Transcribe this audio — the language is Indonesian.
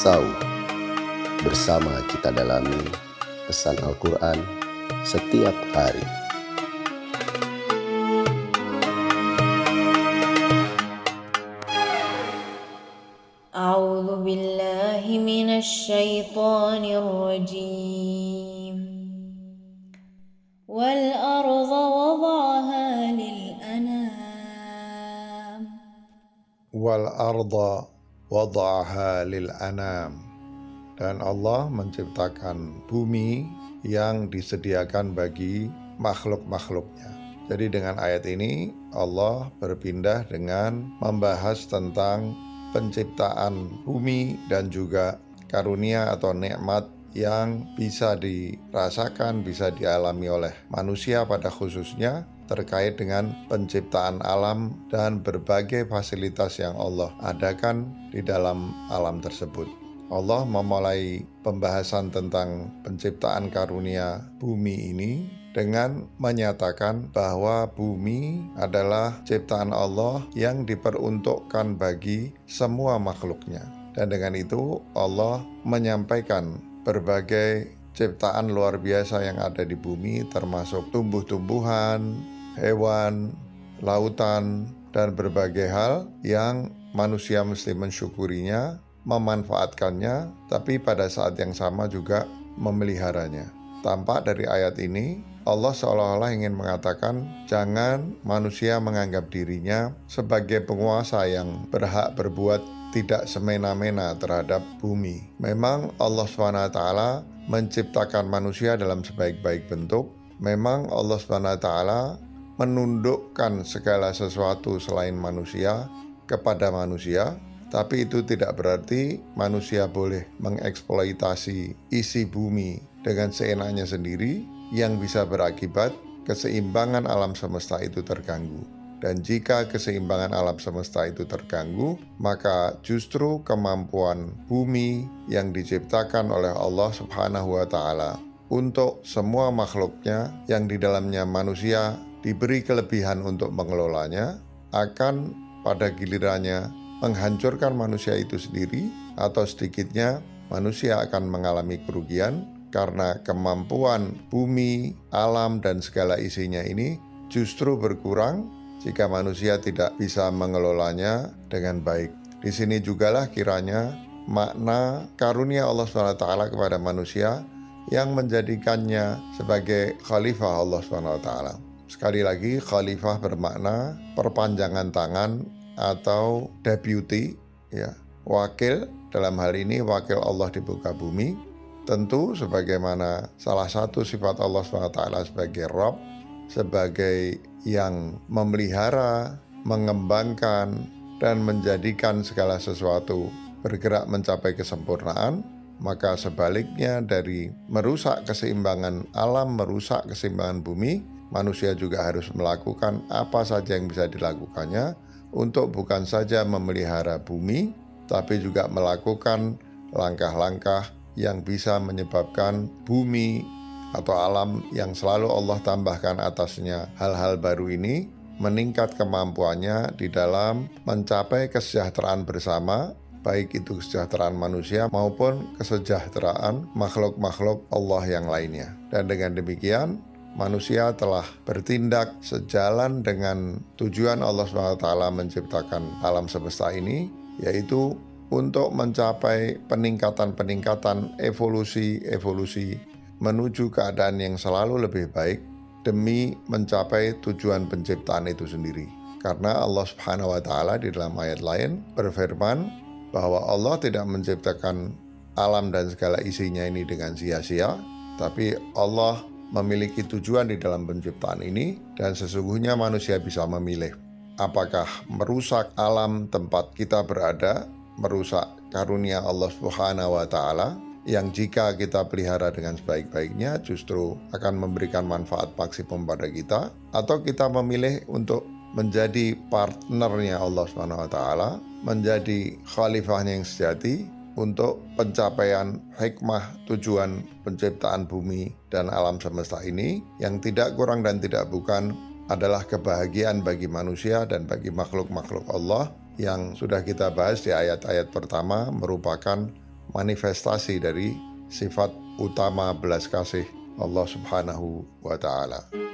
Sau. Bersama kita dalami pesan Al-Quran setiap hari. A'udzu billahi minasy syaithanir rajim. Wal arda wada'aha lil anam. Wal arda wada'aha lil anam dan Allah menciptakan bumi yang disediakan bagi makhluk-makhluknya. Jadi dengan ayat ini Allah berpindah dengan membahas tentang penciptaan bumi dan juga karunia atau nikmat yang bisa dirasakan, bisa dialami oleh manusia pada khususnya terkait dengan penciptaan alam dan berbagai fasilitas yang Allah adakan di dalam alam tersebut. Allah memulai pembahasan tentang penciptaan karunia bumi ini dengan menyatakan bahwa bumi adalah ciptaan Allah yang diperuntukkan bagi semua makhluknya. Dan dengan itu Allah menyampaikan berbagai ciptaan luar biasa yang ada di bumi termasuk tumbuh-tumbuhan, hewan, lautan, dan berbagai hal yang manusia mesti mensyukurinya, memanfaatkannya, tapi pada saat yang sama juga memeliharanya. Tampak dari ayat ini, Allah seolah-olah ingin mengatakan, jangan manusia menganggap dirinya sebagai penguasa yang berhak berbuat tidak semena-mena terhadap bumi. Memang Allah SWT menciptakan manusia dalam sebaik-baik bentuk. Memang Allah SWT menundukkan segala sesuatu selain manusia kepada manusia, tapi itu tidak berarti manusia boleh mengeksploitasi isi bumi dengan seenaknya sendiri yang bisa berakibat keseimbangan alam semesta itu terganggu. Dan jika keseimbangan alam semesta itu terganggu, maka justru kemampuan bumi yang diciptakan oleh Allah Subhanahu wa Ta'ala untuk semua makhluknya yang di dalamnya manusia diberi kelebihan untuk mengelolanya, akan pada gilirannya menghancurkan manusia itu sendiri, atau sedikitnya manusia akan mengalami kerugian karena kemampuan bumi, alam, dan segala isinya ini justru berkurang jika manusia tidak bisa mengelolanya dengan baik. Di sini jugalah kiranya makna karunia Allah SWT kepada manusia yang menjadikannya sebagai khalifah Allah SWT. Sekali lagi, khalifah bermakna perpanjangan tangan atau deputy, ya, wakil. Dalam hal ini wakil Allah di muka bumi. Tentu sebagaimana salah satu sifat Allah SWT sebagai Rob, sebagai yang memelihara, mengembangkan, dan menjadikan segala sesuatu bergerak mencapai kesempurnaan, maka sebaliknya dari merusak keseimbangan alam, merusak keseimbangan bumi, manusia juga harus melakukan apa saja yang bisa dilakukannya untuk bukan saja memelihara bumi, tapi juga melakukan langkah-langkah yang bisa menyebabkan bumi atau alam yang selalu Allah tambahkan atasnya hal-hal baru ini meningkat kemampuannya di dalam mencapai kesejahteraan bersama baik itu kesejahteraan manusia maupun kesejahteraan makhluk-makhluk Allah yang lainnya. Dan dengan demikian, manusia telah bertindak sejalan dengan tujuan Allah SWT menciptakan alam semesta ini, yaitu untuk mencapai peningkatan-peningkatan evolusi-evolusi menuju keadaan yang selalu lebih baik demi mencapai tujuan penciptaan itu sendiri. Karena Allah Subhanahu wa taala di dalam ayat lain berfirman bahwa Allah tidak menciptakan alam dan segala isinya ini dengan sia-sia, tapi Allah memiliki tujuan di dalam penciptaan ini dan sesungguhnya manusia bisa memilih apakah merusak alam tempat kita berada merusak karunia Allah Subhanahu wa taala yang jika kita pelihara dengan sebaik-baiknya justru akan memberikan manfaat maksimum pada kita atau kita memilih untuk menjadi partnernya Allah Subhanahu wa taala, menjadi khalifahnya yang sejati untuk pencapaian hikmah tujuan penciptaan bumi dan alam semesta ini yang tidak kurang dan tidak bukan adalah kebahagiaan bagi manusia dan bagi makhluk-makhluk Allah yang sudah kita bahas di ayat-ayat pertama merupakan manifestasi dari sifat utama belas kasih Allah Subhanahu wa taala.